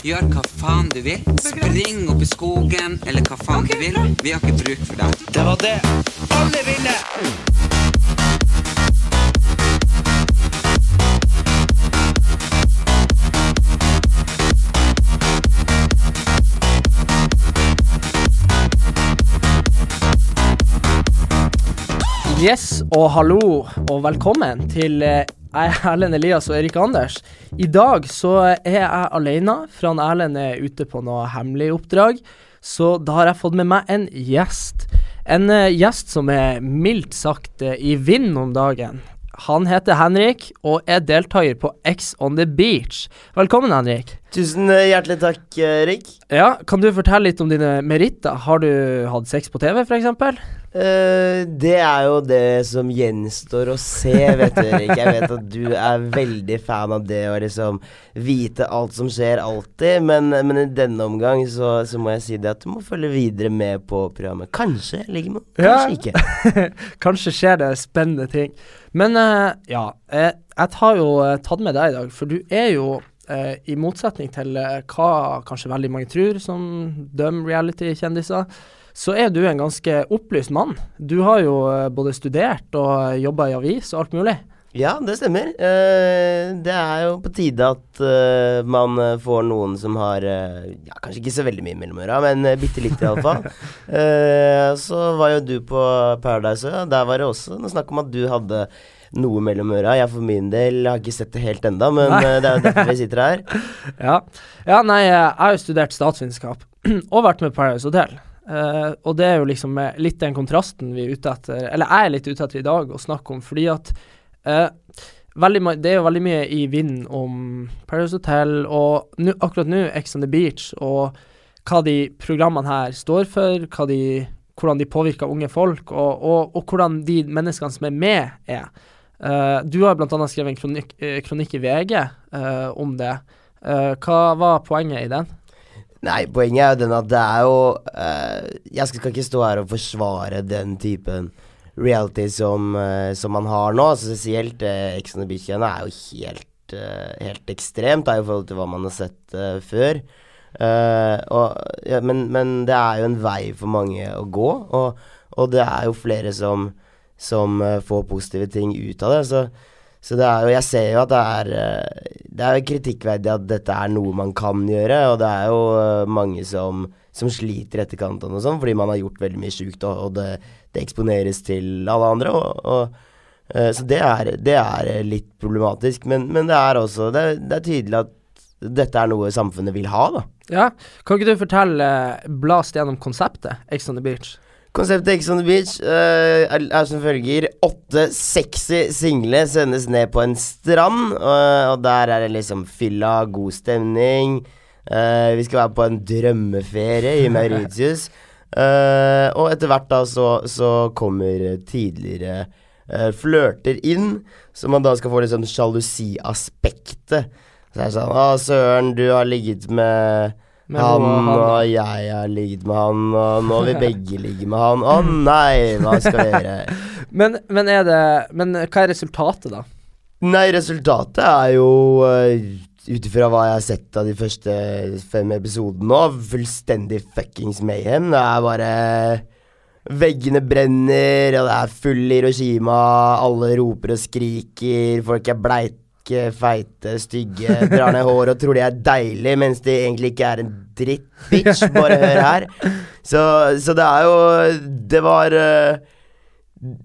Gjør hva faen du vil. Spring opp i skogen, eller hva faen du vil. Vi har ikke bruk for deg. Det var det alle ville! Yes, og hallo, og velkommen til eh, jeg er Erlend Elias og Erik Anders. I dag så er jeg alene, for han Erlend er ute på noe hemmelig oppdrag. Så da har jeg fått med meg en gjest. En uh, gjest som er mildt sagt uh, i vinden om dagen. Han heter Henrik og er deltaker på X on the Beach. Velkommen, Henrik. Tusen eh, hjertelig takk, Erik. Ja, Kan du fortelle litt om dine meritter? Har du hatt sex på TV, f.eks.? Eh, det er jo det som gjenstår å se, vet du, Erik. Jeg vet at du er veldig fan av det å liksom vite alt som skjer alltid, men, men i denne omgang så, så må jeg si det at du må følge videre med på programmet. Kanskje ligger man, kanskje ikke. Kanskje skjer det spennende ting. Men uh, ja, jeg, jeg har jo uh, tatt med deg i dag, for du er jo eh, i motsetning til eh, hva kanskje veldig mange tror som dømmer reality-kjendiser, så er du en ganske opplyst mann. Du har jo eh, både studert og jobba i avis og alt mulig. Ja, det stemmer. Eh, det er jo på tide at eh, man eh, får noen som har eh, ja, Kanskje ikke så veldig mye mellom øra, men bitte litt iallfall. så var jo du på Paradise, Øya. der var det også noe snakk om at du hadde noe mellom øra. Jeg for min del har ikke sett det helt enda, men Nei. eh, det er jo derfor vi sitter her. Ja, ja nei, eh, jeg har jo studert statsvitenskap og vært med Paradise Hotel. Eh, og det er jo liksom litt den kontrasten vi er ute etter, eller jeg er litt ute etter i dag å snakke om, fordi at uh, det er jo veldig mye i vinden om Paris Hotel, og nu, akkurat nå Ex on the Beach, og hva de programmene her står for, de, hvordan de påvirker unge folk, og, og, og hvordan de menneskene som er med, er. Uh, du har bl.a. skrevet en kronikk, kronikk i VG uh, om det. Uh, hva var poenget i den? Nei, poenget er jo den at det er jo uh, Jeg skal ikke stå her og forsvare den typen reality som, uh, som man har nå. Altså spesielt uh, Ex on the Beach igjen er jo helt, eh, helt ekstremt da, i forhold til hva man har sett eh, før. Eh, og, ja, men, men det er jo en vei for mange å gå, og, og det er jo flere som, som eh, får positive ting ut av det. Så, så det er jo Jeg ser jo at det er eh, Det er kritikkverdig at dette er noe man kan gjøre, og det er jo eh, mange som, som sliter i etterkant og sånn, fordi man har gjort veldig mye sjukt, og, og det, det eksponeres til alle andre. Og, og, eh, så det er, det er litt problematisk, men, men det er også det, det er tydelig at dette er noe samfunnet vil ha, da. Ja, kan ikke du fortelle, blast gjennom konseptet Ex on the Beach? Konseptet Ex on the Beach uh, er, er som følger. Åtte sexy single sendes ned på en strand, og- og der er det liksom fylla, god stemning. Uh, vi skal være på en drømmeferie i Mauritius. Eh, og etter hvert da så, så kommer tidligere uh, flørter inn, så man da skal få liksom sånn sjalusiaspektet. Så er det sånn Å, søren, du har ligget Med han, han, og jeg har ligget med han, og nå vil begge ligge med han. Å nei, hva skal vi gjøre? Men, men, er det, men hva er resultatet, da? Nei, resultatet er jo uh, ut ifra hva jeg har sett av de første fem episodene nå, fullstendig fuckings mayhem. Det er bare Veggene brenner, og det er full Hiroshima. Alle roper og skriker. Folk er bleike, feite, stygge. Drar ned håret og tror de er deilige, mens de egentlig ikke er en dritt, bitch. Bare hør her. Så, så det er jo Det var uh,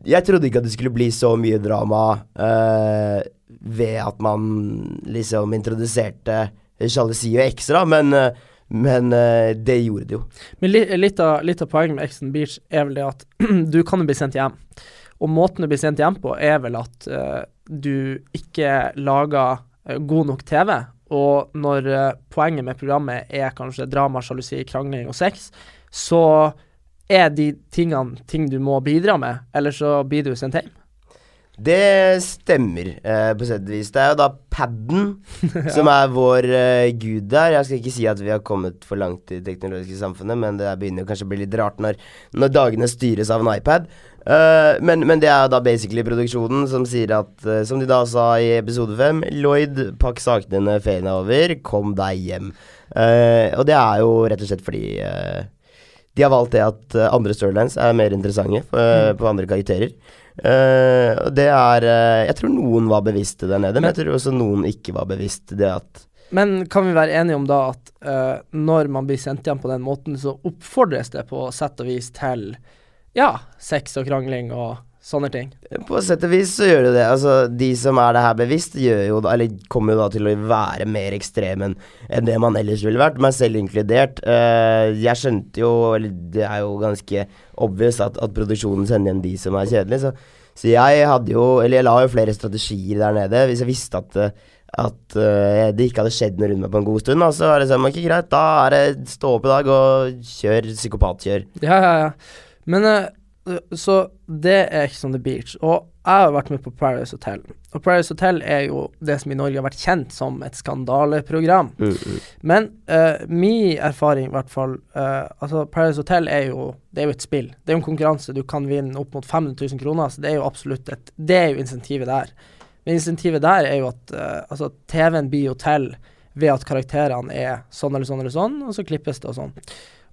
Jeg trodde ikke at det skulle bli så mye drama uh, ved at man liksom introduserte sjalusi og ekstra, men, uh, men uh, det gjorde det jo. Men li, litt, av, litt av poenget med Exon Beach er vel det at du kan jo bli sendt hjem. Og måten du blir sendt hjem på, er vel at uh, du ikke lager uh, god nok TV, og når uh, poenget med programmet er kanskje drama, sjalusi, krangling og sex, så er de tingene ting du må bidra med, eller så blir du sendt hjem. Det stemmer, eh, på sett og vis. Det er jo da paden som er vår eh, gud der. Jeg skal ikke si at vi har kommet for langt i det teknologiske samfunnet, men det begynner jo kanskje å bli litt rart når, når dagene styres av en iPad. Eh, men, men det er da basically produksjonen som sier at, eh, som de da sa i episode fem, Lloyd, pakk sakene dine, ferien er over, kom deg hjem. Eh, og det er jo rett og slett fordi de har valgt det at andre storylines er mer interessante mm. på andre karakterer. Og det er uh, Jeg tror noen var bevisste der nede, men jeg tror også noen ikke var bevisst det at Men kan vi være enige om da at uh, når man blir sendt hjem på den måten, så oppfordres det på sett og vis til ja, sex og krangling og sånne ting? På sett og vis så gjør det det. Altså, de som er det her bevisst, gjør jo da, eller kommer jo da til å være mer ekstreme enn det man ellers ville vært, meg selv inkludert. Uh, jeg skjønte jo, eller det er jo ganske obvious at, at produksjonen sender hjem de som er kjedelige, så, så jeg hadde jo, eller jeg la jo flere strategier der nede. Hvis jeg visste at at uh, det ikke hadde skjedd noe rundt meg på en god stund, da, så er det sånn Ok, greit, da er det stå opp i dag og kjør psykopatkjør. Ja, ja, ja. Men eh, så det er ikke sånn the Beach. Og jeg har vært med på Paradise Hotel. Og Paradise Hotel er jo det som i Norge har vært kjent som et skandaleprogram. Mm, mm. Men uh, min erfaring, i hvert fall uh, Altså, Paradise Hotel er jo Det er jo et spill. Det er jo en konkurranse. Du kan vinne opp mot 500 000 kroner, så det er jo absolutt et Det er jo insentivet der. Men insentivet der er jo at uh, altså, TV-en blir jo til ved at karakterene er sånn eller sånn eller sånn, og så klippes det og sånn.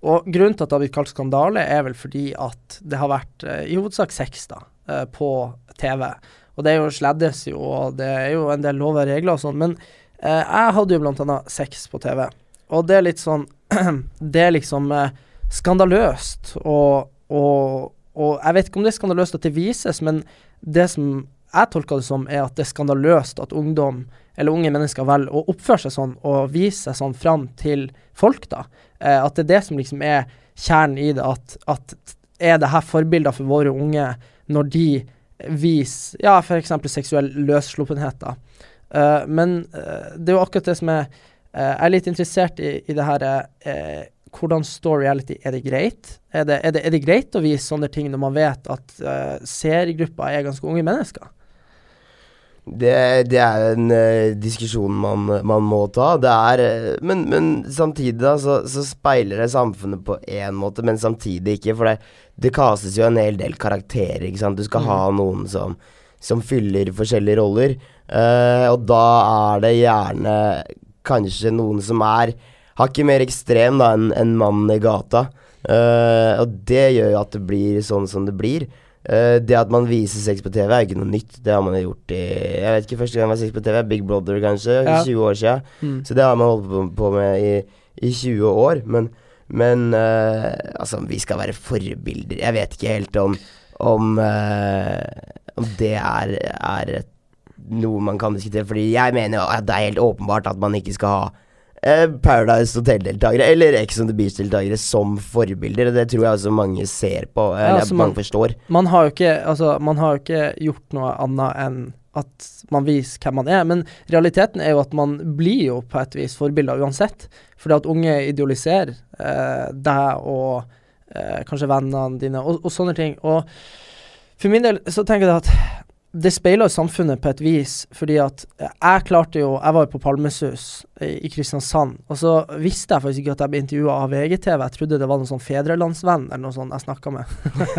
Og grunnen til at det har blitt kalt skandale, er vel fordi at det har vært eh, i hovedsak sex da, eh, på TV. Og det er jo sleddes jo, og det er jo en del lover og regler og sånn, men eh, jeg hadde jo blant annet sex på TV. Og det er litt sånn Det er liksom eh, skandaløst, og, og, og jeg vet ikke om det er skandaløst at det vises, men det som jeg tolker det som, er at det er skandaløst at ungdom eller unge mennesker velger å oppføre seg sånn og vise seg sånn fram til folk, da. Eh, at det er det som liksom er kjernen i det, at, at er det her forbilder for våre unge når de viser ja, f.eks. seksuell løssluppenhet, da. Eh, men eh, det er jo akkurat det som er eh, Jeg er litt interessert i, i det her hvordan står reality? Er det greit? Er det, er, det, er det, greit å vise sånne ting når man vet at uh, seergruppa er ganske unge mennesker? Det, det er en uh, diskusjon man, man, må ta. Det er uh, men, men, samtidig da, så, så, speiler det samfunnet på én måte, men samtidig ikke. For det, det kastes jo en hel del karakterer, ikke sant. Du skal mm. ha noen som, som fyller forskjellige roller. Uh, og da er det gjerne kanskje noen som er hakket mer ekstrem da enn en mannen i gata. og det gjør jo at det blir sånn som det blir. Uh, det at man viser sex på TV er ikke noe nytt. Det har man gjort i Jeg vet ikke, Første gang jeg var sex på TV, Big Brother kanskje, ja. 20 år siden. Mm. Så det har man holdt på, med i, i, 20 år. Men, men uh, altså, vi skal være forbilder. Jeg vet ikke helt om om, uh, om det er, er, noe man kan diskutere. Fordi jeg mener jo at det er helt åpenbart at man ikke skal ha Eh, Paradise Hotel-deltakere, eller Ex on the Beach-deltakere, som forbilder. Det tror jeg også mange ser på, eller ja, altså mange man, forstår. Man har, ikke, altså, man har jo ikke gjort noe annet enn at man viser hvem man er. Men realiteten er jo at man blir jo på et vis forbilder uansett. Fordi at unge idealiserer eh, deg og eh, kanskje vennene dine og, og, sånne ting. Og for min del så tenker jeg at det speiler samfunnet på et vis, fordi at jeg klarte jo Jeg var jo på Palmesus i Kristiansand, og så visste jeg faktisk ikke at jeg ble intervjua av VGTV. Jeg trodde det var noen sånn fedrelandsvenn eller noe sånt jeg snakka med.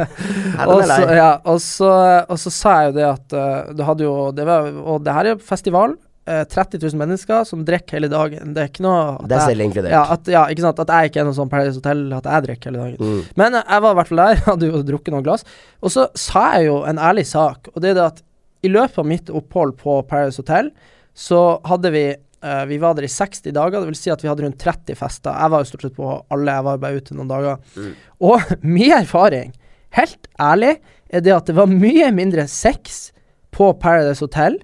og, så, ja, og, så, og, så, sa jeg jo det at uh, det hadde jo det var, Og det her er jo festival. Uh, 30 000 mennesker som drikker hele dagen. Det er ikke noe Det er selv inkludert. Ja, at, ja, ikke sant. At jeg ikke er noe sånn Paradise Hotel, at jeg drikker hele dagen. Mm. Men uh, jeg var i hvert fall der, hadde jo drukket noen glass. Og så sa jeg jo en ærlig sak, og det er det at i løpet av mitt opphold på Paradise Hotel, så hadde vi uh, Vi var der i 60 dager, det vil si at vi hadde rundt 30 fester. Jeg var jo stort sett på alle, jeg var bare ute noen dager. Mm. Og min erfaring, helt ærlig, er det at det var mye mindre sex på Paradise Hotel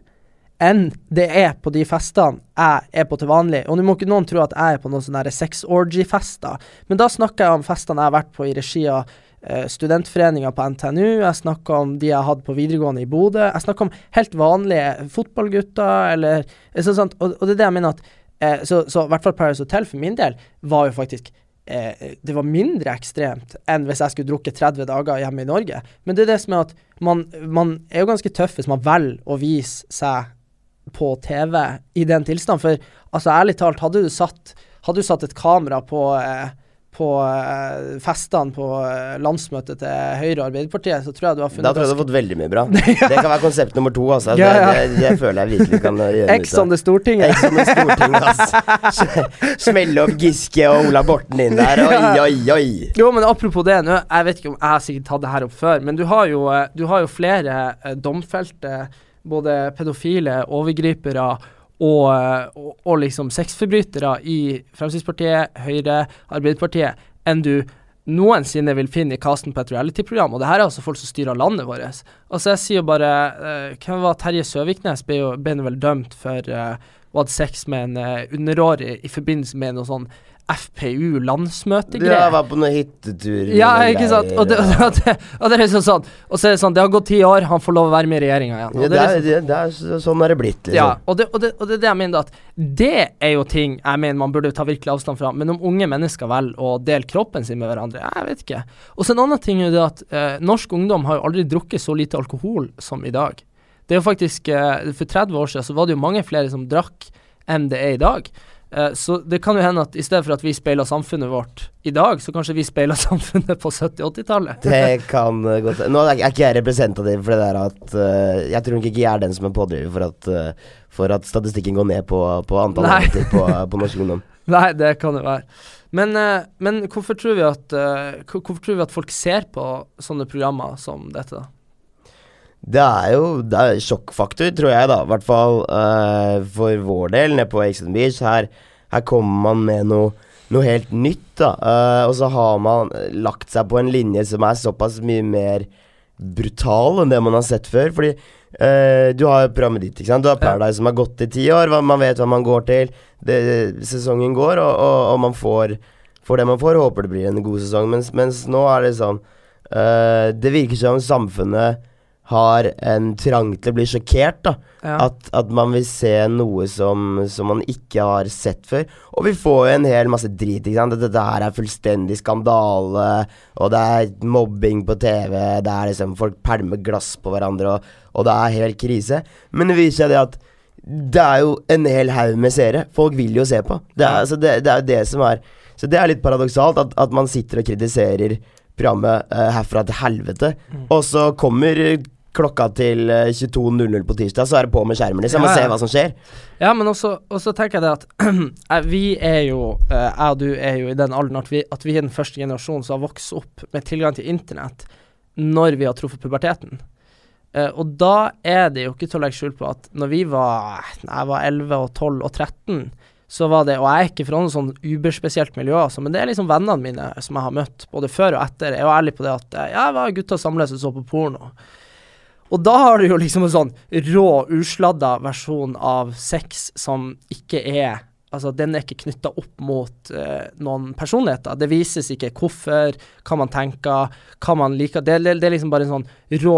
enn det er på de festene jeg er på til vanlig. Og nå må ikke noen tro at jeg er på noen sånne sex orgy-fester, men da snakker jeg om festene jeg har vært på i regi av eh, studentforeninga på NTNU, jeg snakker om de jeg hadde på videregående i Bodø. Jeg snakker om helt vanlige fotballgutter, eller sånn, sånt, og, og, det er det jeg mener at Eh, så, så i hvert fall Paris Hotel for min del var jo faktisk eh, Det var mindre ekstremt enn hvis jeg skulle drukket 30 dager hjemme i Norge. Men det er det som er at man, man er jo ganske tøff hvis man velger å vise seg på TV i den tilstanden. For altså ærlig talt, hadde du satt, hadde du satt et kamera på eh, på eh, festene på eh, landsmøtet til Høyre og Arbeiderpartiet, så tror jeg du har funnet Da tror jeg du har fått veldig mye bra. Det kan være konsept nummer to, altså. Ja, ja. Det, det, det, føler jeg virkelig kan gjøre Ex on the Stortinget. Ex on the Stortinget, altså. Smelle opp Giske og Ola Borten inn der. Oi, oi, oi. Jo, men apropos det, nå, jeg vet ikke om jeg har sikkert tatt det her opp før, men du har jo, eh, du har jo flere uh, domfelte, både pedofile, overgripere og, og, og liksom sexforbrytere i Fremskrittspartiet, Høyre, Arbeiderpartiet enn du noensinne vil finne i casten på et reality-program. Og det her er altså folk som styrer landet vårt. Altså Jeg sier bare uh, Hvem var Terje Søviknes? Ble jo ble vel dømt for uh, å ha hatt sex med en uh, underårig i forbindelse med noe sånn FPU-landsmøtegreier. Ja, jeg var på noen hyttetur. Ja, ikke sant. Og det, og, det, og det, er liksom sånn Og så er det sånn, det har gått ti år, han får lov å være med i regjeringa igjen. Ja, det, er, liksom, det, er, sånn er det blitt, liksom. Ja, og det, og, det, og det er det jeg mener, at det er jo ting jeg mener man burde ta virkelig avstand fra. Men om unge mennesker velger å dele kroppen sin med hverandre, jeg vet ikke. Og så en annen ting er det at eh, norsk ungdom har jo aldri drukket så lite alkohol som i dag. Det er jo faktisk eh, For 30 år siden så var det jo mange flere som drakk enn det er i dag. Uh, så det kan jo hende at i stedet for at vi speiler samfunnet vårt i dag, så kanskje vi speiler samfunnet på 70-80-tallet. det kan uh, godt Nå er ikke jeg representativ for det der at uh, Jeg tror ikke jeg er den som er pådriver for at, for at statistikken går ned på, på antall jenter på, på norsk ungdom. Nei, det kan det være. Men, men hvorfor, tror vi at, hvorfor tror vi at folk ser på sånne programmer som dette, da? Det er jo det er sjokkfaktor, tror jeg, da. I hvert fall uh, for vår del, nede på Exit Beach. Her, her kommer man med noe, noe helt nytt, da. Uh, og så har man lagt seg på en linje som er såpass mye mer brutal enn det man har sett før. Fordi uh, du har jo programmet ditt, ikke sant. Du har Paradise som har gått i ti år. Man vet hva man går til. Det, sesongen går, og, og, og man får, får, det man får. Håper det blir en god sesong. Mens, mens nå er det sånn Det virker som samfunnet har en trang til å bli sjokkert. da ja. at, at, man vil se noe som, som, man ikke har sett før. Og vi får jo en hel masse drit. ikke sant? Dette her er fullstendig skandale, og det er mobbing på TV. Det er liksom Folk pælmer glass på hverandre, og, og, det er helt krise. Men det viser seg det at det er jo en hel haug med seere. Folk vil jo se på. Det er, altså det, det er jo det som er Så det er litt paradoksalt at, at man sitter og kritiserer programmet uh, herfra til helvete, mm. og så kommer klokka til 22.00 eh, på tirsdag, så er det på med skjermen, liksom, ja, ja. og se hva som skjer. Ja, men også, også tenker jeg det at vi er jo, eh, jeg og du er jo i den alderen at vi, at vi er den første generasjonen som har vokst opp med tilgang til internett når vi har truffet puberteten. Uh, og da er det jo ikke til å legge skjul på at når vi var jeg var 11 og 12 og 13, så var det Og jeg er ikke fra noe sånn uberspesielt miljø, altså, men det er liksom vennene mine som jeg har møtt, både før og etter. Jeg er jo ærlig på det at ja, jeg var gutta samles og så på porno. Og da har du jo liksom en sånn rå, usladda versjon av sex som ikke er Altså, den er ikke knytta opp mot uh, noen personligheter. Det vises ikke hvorfor, hva man tenker, hva man liker. Det, det, det er liksom bare en sånn rå,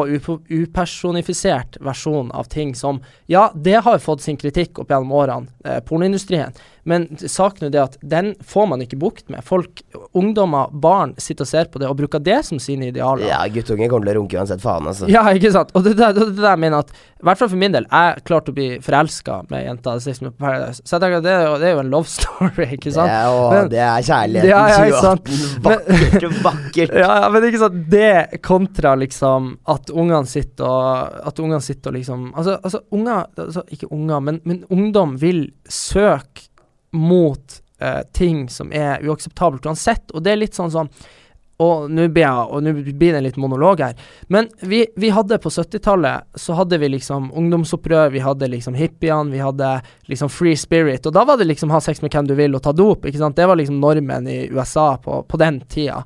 upersonifisert versjon av ting som Ja, det har fått sin kritikk opp gjennom årene, uh, pornoindustrien. Men saken er det at den får man ikke bukt med. Folk, ungdommer, barn sitter og ser på det og bruker det som sine idealer. Ja, guttunge kommer til å runke uansett faen, altså. Ja, ikke sant. Og det der, det, der mener at I hvert fall for min del, jeg klarte å bli forelska med jenta Så jeg tenker at det, det, er jo en love story, ikke sant. Ja, å, men, det er kjærligheten ja, ja, 2018. Vakkert, vakkert. Ja, ja, men ikke sant. Det kontra liksom at ungene sitter og At ungene sitter og liksom Altså, altså unger altså, Ikke unger, men, men ungdom vil søke mot eh, ting som er uakseptabelt uansett. Og det er litt sånn sånn og nå blir, det litt monolog her. Men vi, vi hadde på 70-tallet så hadde vi liksom ungdomsopprør, vi hadde liksom hippiene, vi hadde liksom free spirit. Og da var det liksom ha sex med hvem du vil og ta dop, ikke sant. Det var liksom normen i USA på, på den tida.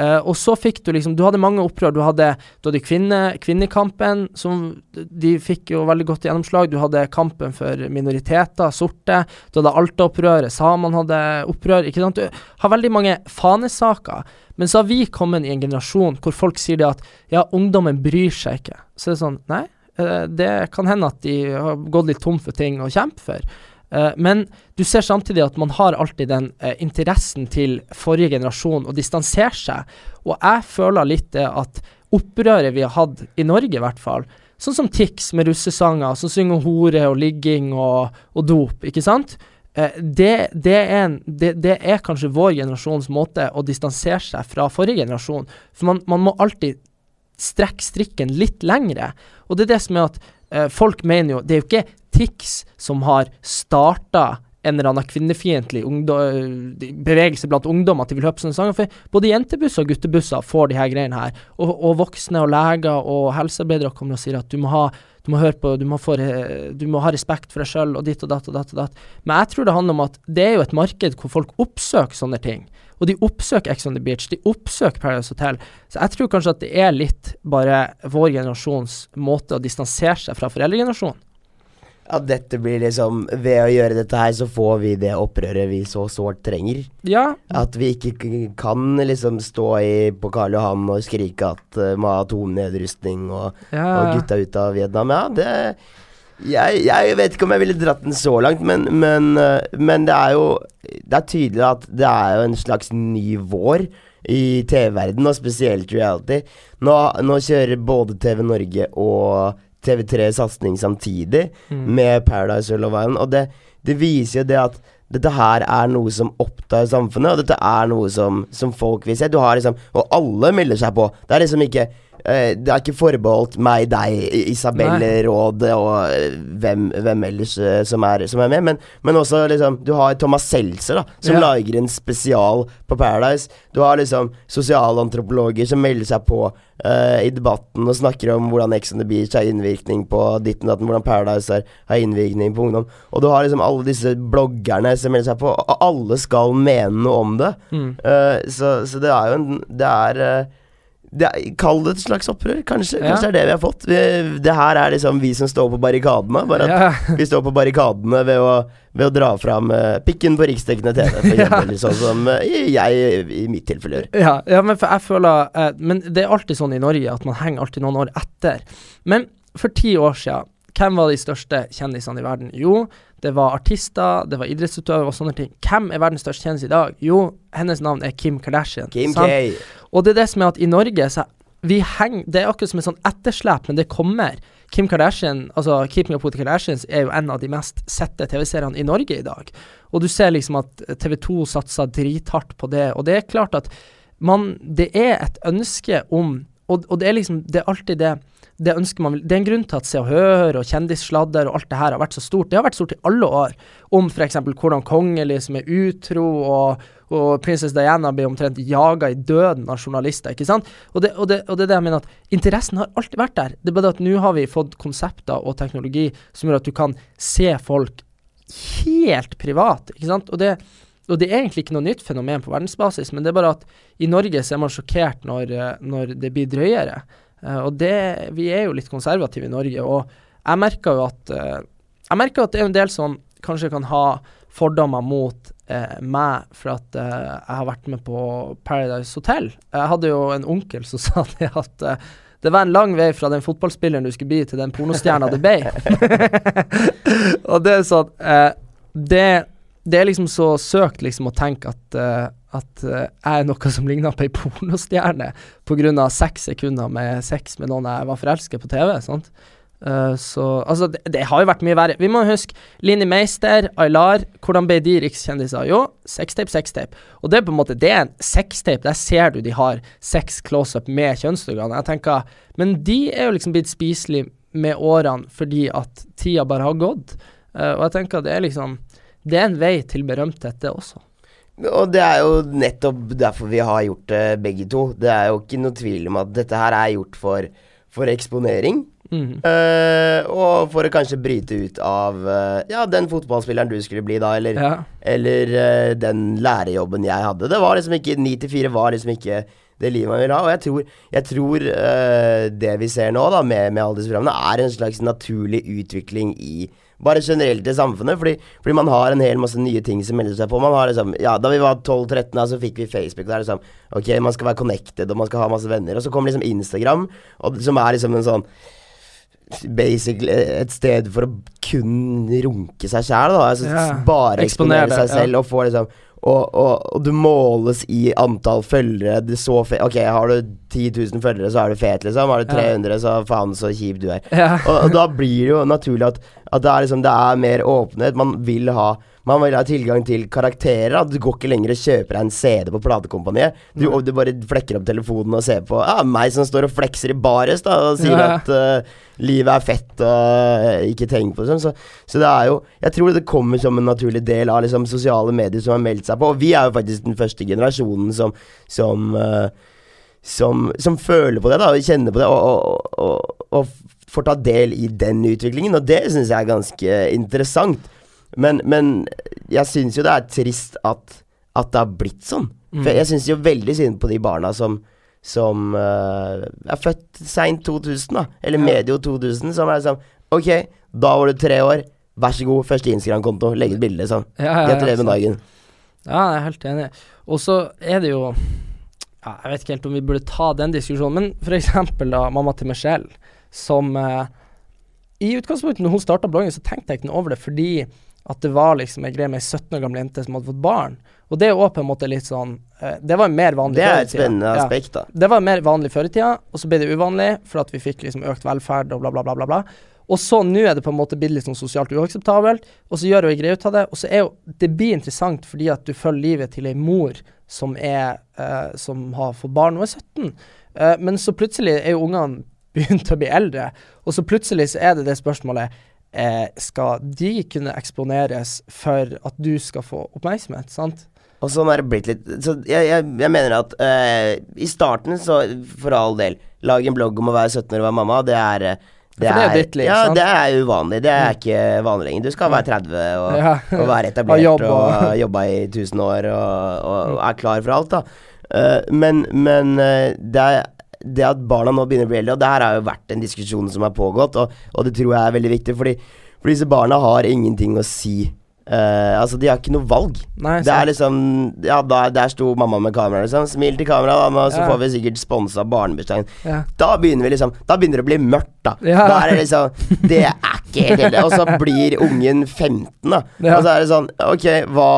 Uh, og så fikk du liksom Du hadde mange opprør. Du hadde, du hadde kvinne, kvinnekampen, som de fikk jo veldig godt gjennomslag. Du hadde kampen for minoriteter, sorte. Du hadde Alta-opprøret, samene hadde opprør. Ikke sant? Du har veldig mange fanesaker. Men så har vi kommet i en generasjon hvor folk sier det at ja, ungdommen bryr seg ikke. Så det er sånn Nei, uh, det kan hende at de har gått litt tom for ting å kjempe for. Eh, men du ser samtidig at man har alltid den eh, interessen til forrige generasjon å distansere seg. Og jeg føler litt det at opprøret vi har hatt i Norge, i hvert fall, sånn som Tix med russesanger som synger hore og ligging og, og dop, ikke sant? Eh, det, det, er en, det, det, er kanskje vår generasjons måte å distansere seg fra forrige generasjon. For man, man må alltid strekke strikken litt lengre. Og det er det som er at folk mener jo Det er jo ikke Tix som har starta en eller annen kvinnefiendtlig bevegelse blant ungdom at de vil høre på sånne sanger. For både jentebusser og guttebusser får de her greiene her. Og, og voksne og leger og helsearbeidere kommer og sier at du må ha du må høre på, du må, få, du må ha respekt for deg sjøl og ditt og datt og datt og datt. Men jeg tror det handler om at det er jo et marked hvor folk oppsøker sånne ting. Og de oppsøker Ex on the Beach, de oppsøker Paradise Hotel. Så jeg tror kanskje at det er litt bare vår generasjons måte å distansere seg fra foreldregenerasjonen at dette blir liksom Ved å gjøre dette her, så får vi det opprøret vi så sårt trenger. Ja. At vi ikke kan liksom stå i, på Karl Johan og skrike at uh, må ha atomnedrustning og, ja. og gutta ut av Vietnam. Ja, det jeg, jeg, vet ikke om jeg ville dratt den så langt, men, men, uh, men det er jo Det er tydelig at det er jo en slags ny vår i TV-verden, og spesielt reality. Nå, nå kjører både TV Norge og TV3 satsing samtidig mm. med Paradise og Love Island. Og det, det, viser jo det at dette her er noe som opptar samfunnet, og dette er noe som, som folk vil se. Du har liksom Og alle melder seg på. Det er liksom ikke det er ikke forbeholdt meg, deg, Isabelle Råd og uh, hvem, hvem, ellers uh, som, er, som, er, med. Men, men, også liksom Du har Thomas Seltzer, da, som ja. lager en spesial på Paradise. Du har liksom sosialantropologer som melder seg på i debatten og snakker om hvordan Ex on the Beach har innvirkning på ditten datten, hvordan Paradise har, har innvirkning på ungdom. Og du har liksom alle disse bloggerne som melder seg på, og alle skal mene noe om det. Mm. Så, så, det er jo en Det er det, Kall det et slags opprør. Kanskje, ja. kanskje det er det vi har fått. Vi, det her er liksom vi som står på barrikadene. Bare at ja. vi står på barrikadene ved å, ved å dra fram uh, pikken på riksdekkende TV, for eksempel. sånn som uh, jeg i mitt tilfelle gjør. Ja, ja, men for jeg føler uh, Men det er alltid sånn i Norge at man henger alltid noen år etter. Men for ti år siden, hvem var de største kjendisene i verden? Jo, det var artister, det var idrettsutøvere og sånne ting. Hvem er verdens største kjendis i dag? Jo, hennes navn er Kim Kardashian. Kim K. Og det er det som er at i Norge så vi henger Det er akkurat som et sånn etterslep, men det kommer. Kim Kardashian, altså Keeping Up With The Kardashians er jo en av de mest sette TV-seriene i Norge i dag. Og du ser liksom at TV2 satser drithardt på det, og det er klart at man Det er et ønske om og, og det er liksom Det er alltid det det ønsker man Det er en grunn til at Se og Hør og Kjendissladder og alt det her har vært så stort. Det har vært stort i alle år. Om f.eks. hvordan kongelig som er utro, og, og prinsesse Diana blir omtrent jaga i døden av journalister. ikke sant? Og det, og, det, og det er det jeg mener at interessen har alltid vært der. Det er bare at nå har vi fått konsepter og teknologi som gjør at du kan se folk helt privat, ikke sant. Og det og det er egentlig ikke noe nytt fenomen på verdensbasis, men det er bare at i Norge så er man sjokkert når, når det blir drøyere. Uh, og det, vi er jo litt konservative i Norge, og jeg merker jo at uh, Jeg merker at det er en del som kanskje kan ha fordommer mot uh, meg for at jeg har vært med på Paradise Hotel. Jeg hadde jo en onkel som sa det at det var en lang vei fra den fotballspilleren du skulle bli, til den pornostjerna du ble. og det er sånn det, det, er liksom så søkt liksom å tenke at at uh, jeg er noe som ligner på ei pornostjerne pga. seks sekunder med sex med noen jeg var forelsket på TV. sant? Uh, så altså, det, det, har jo vært mye verre. Vi må huske Linni Meister, Aylar. Hvordan ble de rikskjendiser? Jo, sextape, sextape. Og det er på en måte Det er en sextape. Der ser du de har sex close-up med kjønnsorganer. Jeg tenker Men de er jo liksom blitt spiselige med årene fordi at tida bare har gått. Uh, og jeg tenker det er liksom Det er en vei til berømthet, det også. Og det er jo nettopp derfor vi har gjort det, begge to. Det er jo ikke noe tvil om at dette her er gjort for, for eksponering. Mm. Uh, og for å kanskje bryte ut av uh, ja, den fotballspilleren du skulle bli da, eller, ja. eller uh, den lærerjobben jeg hadde. Det var liksom ikke 9 til 4 var liksom ikke det livet man vil ha. Og jeg tror, jeg tror det vi ser nå, da, med, med alle disse programmene, er en slags naturlig utvikling i bare generelt i samfunnet. Fordi, fordi, man har en hel masse nye ting som melder seg på. Man har liksom, ja, Da vi var 12-13, så fikk vi Facebook. Der liksom, ok, man skal være connected, og man skal ha masse venner. Og så kommer liksom Instagram, og, som er liksom en sånn basically et sted for å kun runke seg sjæl. Altså Ja. bare Eksponere eksponere seg ja. selv og få liksom og, og, og du måles i antall følgere. Det er så fe ok, har du 10 000 følgere, så er du fet, liksom. Har du Ja. 300, så faen så kjip du er. Ja. Og, og da blir det jo naturlig at, at det, er liksom, det er mer åpenhet. Man vil ha man vil ha tilgang til karakterer. da. Du går ikke lenger og kjøper deg en CD på platekompaniet. Du, du bare flekker opp telefonen og ser på Ja, meg som står og flekser i bares da og sier Ja. at uh, livet er fett og ikke tenk på det sånn. Så, så det er jo Jeg tror det kommer som en naturlig del av liksom sosiale medier som har meldt seg på. Og vi er jo faktisk den første generasjonen som som, uh, som, som føler på det, da, og kjenner på det, og, og, og, og får ta del i den utviklingen. Og det syns jeg er ganske interessant. Men, men jeg syns jo det er trist at, at det har blitt sånn. Mm. For jeg syns jo veldig synd på de barna som som uh, er født seint 2000, da. Eller Ja. medio 2000. Som er sånn Ok, da var du tre år. Vær så god, første Instagram-konto. Legg ut bilde, sånn. Ja, ja, Gratulerer med dagen. Ja, jeg er helt enig. Og så er det jo ja, Jeg vet ikke helt om vi burde ta den diskusjonen, men eksempel da mamma til Michelle, som uh, I utgangspunktet, når hun starta bloggen, så tenkte jeg ikke noe over det, fordi at det var liksom ei greie med ei 17 år gammel jente som hadde fått barn. Og det er jo på en måte litt sånn eh, Det var mer vanlig Det er et spennende Ja. aspekt, da. Det var mer vanlig før i tida, og så ble det uvanlig for at vi fikk liksom økt velferd og bla, bla, bla. bla, bla. Og så nå er det på en måte blitt litt sånn sosialt uakseptabelt, og så gjør hun ei greie ut av det. Og så er jo Det blir interessant fordi at du følger livet til ei mor som er uh, Som har fått barn og er 17. uh, men så plutselig er jo ungene begynt å bli eldre, og så plutselig så er det det spørsmålet eh, Skal de kunne eksponeres for at du skal få oppmerksomhet, sant? Og sånn er det blitt litt Så jeg, jeg, jeg mener at eh, i starten, så for all del Lag en blogg om å være 17 år og være mamma. Det er eh, det er jo ditt liv, ja, sant? Mm. det er uvanlig. Det er ikke vanlig lenger. Du skal være 30 og, Ja. og være etablert jobb og, og- jobba i 1000 år og, og er klar for alt, da. Uh, men men uh, det, er, det at barna nå begynner å bli eldre, og det her har jo vært en diskusjon som har pågått, og, og det tror jeg er veldig viktig, fordi for disse barna har ingenting å si. Uh, altså, de har ikke noe valg. Nei, Det er liksom Ja, da, der sto mamma med kamera, liksom. Smil til kamera, da, så Ja. får vi sikkert sponsa barnebursdagen. Ja. Da begynner vi liksom Da begynner det å bli mørkt, da. Ja. Da er det liksom Det er ikke helt heldig. Og så blir ungen 15, da. Og så er det sånn Ok, hva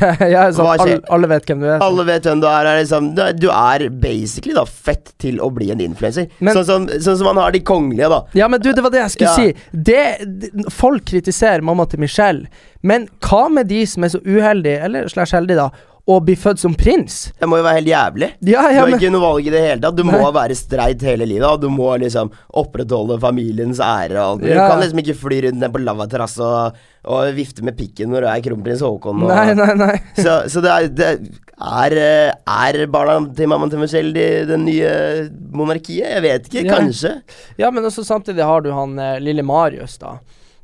er sånn, alle, alle vet hvem du er. Alle vet hvem du er. er liksom, du, er- basically da fett til å bli en influenser. Sånn, Sånn, som, sånn som man har de kongelige, da. Ja, men du, det var det jeg skulle Ja. si. Det, det, folk kritiserer mamma til Michelle, men hva med de som er så uheldige, eller slash heldige, da, å bli født som prins? Det må jo være helt jævlig. Ja, Du har men ikke noe valg i det hele tatt. Du må Nei. være streit hele livet. Og du må liksom opprettholde familiens ære og alt. Du Ja. kan liksom ikke fly rundt ned på lavaterrasse og, og vifte med pikken når du er kronprins Haakon. Og, Nei, nei, nei. Så, så det er, det er eh, Er barna til mammaen til Michelle de, det nye monarkiet? Jeg vet ikke. Ja. Kanskje. Ja, men også samtidig har du han eh, lille Marius, da.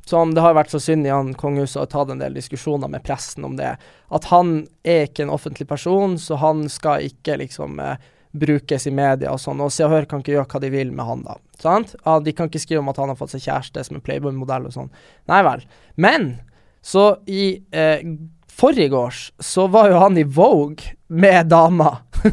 Som det har vært så synd i han kongehuset ha tatt en del diskusjoner med pressen om det. At han er ikke en offentlig person, så han skal ikke liksom eh, brukes i media og sånn. Og Se og Hør kan ikke gjøre hva de vil med han, da. Sant? Ja, de kan ikke skrive om at han har fått seg kjæreste som en Playboy-modell og sånn. Nei vel. Men så i eh, forrige års så var jo han i Vogue med dama.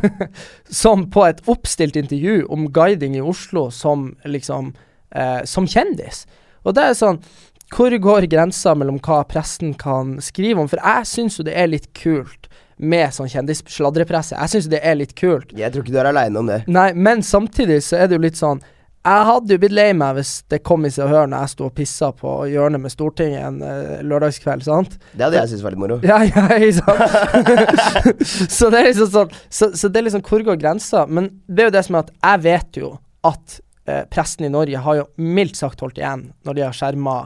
som på et oppstilt intervju om guiding i Oslo som liksom eh, Som kjendis. Og det er sånn Hvor går grensa mellom hva pressen kan skrive om? For jeg syns jo det er litt kult med sånn kjendissladrepresse. Jeg syns det er litt kult. Jeg tror ikke du er aleine om det. Nei, men samtidig så er det jo litt sånn Jeg hadde jo blitt lei meg hvis det kom i Se og Hør når jeg sto og pissa på hjørnet med Stortinget en uh, lørdagskveld, sant? Det hadde jeg syntes var litt moro. Ja, ja, ikke sant? så det er liksom sånn så, så det er liksom hvor går grensa? Men det er jo det som er at jeg vet jo at uh, pressen i Norge har jo mildt sagt holdt igjen når de har skjerma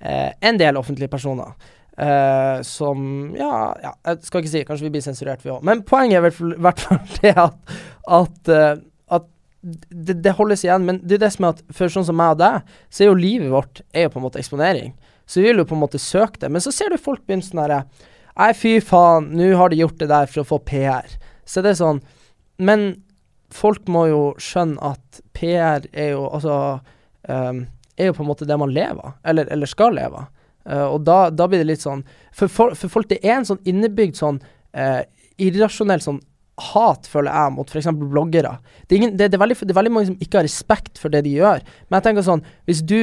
eh, en del offentlige personer. eh, som ja, ja, jeg skal ikke si Kanskje vi blir sensurert, vi òg. Men poenget er i hvert fall- det at, at, eh, at det, det holdes igjen. Men det er det som er at for sånn som meg og deg, så er jo livet vårt er jo på en måte eksponering. Så vi vil jo på en måte søke det. Men så ser du folk begynne sånn herre Nei, fy faen, nå har de gjort det der for å få PR. Så det er sånn Men folk må jo skjønne at PR er jo altså ehm, Er jo på en måte det man lever av, eller, eller skal leve av. Uh, og da, da blir det litt sånn for, for, for folk det er en sånn innebygd sånn uh, irrasjonell sånn hat, føler jeg, mot f.eks. bloggere. Det er, ingen, det, det, er veldig, det er veldig mange som ikke har respekt for det de gjør. Men jeg tenker sånn, hvis du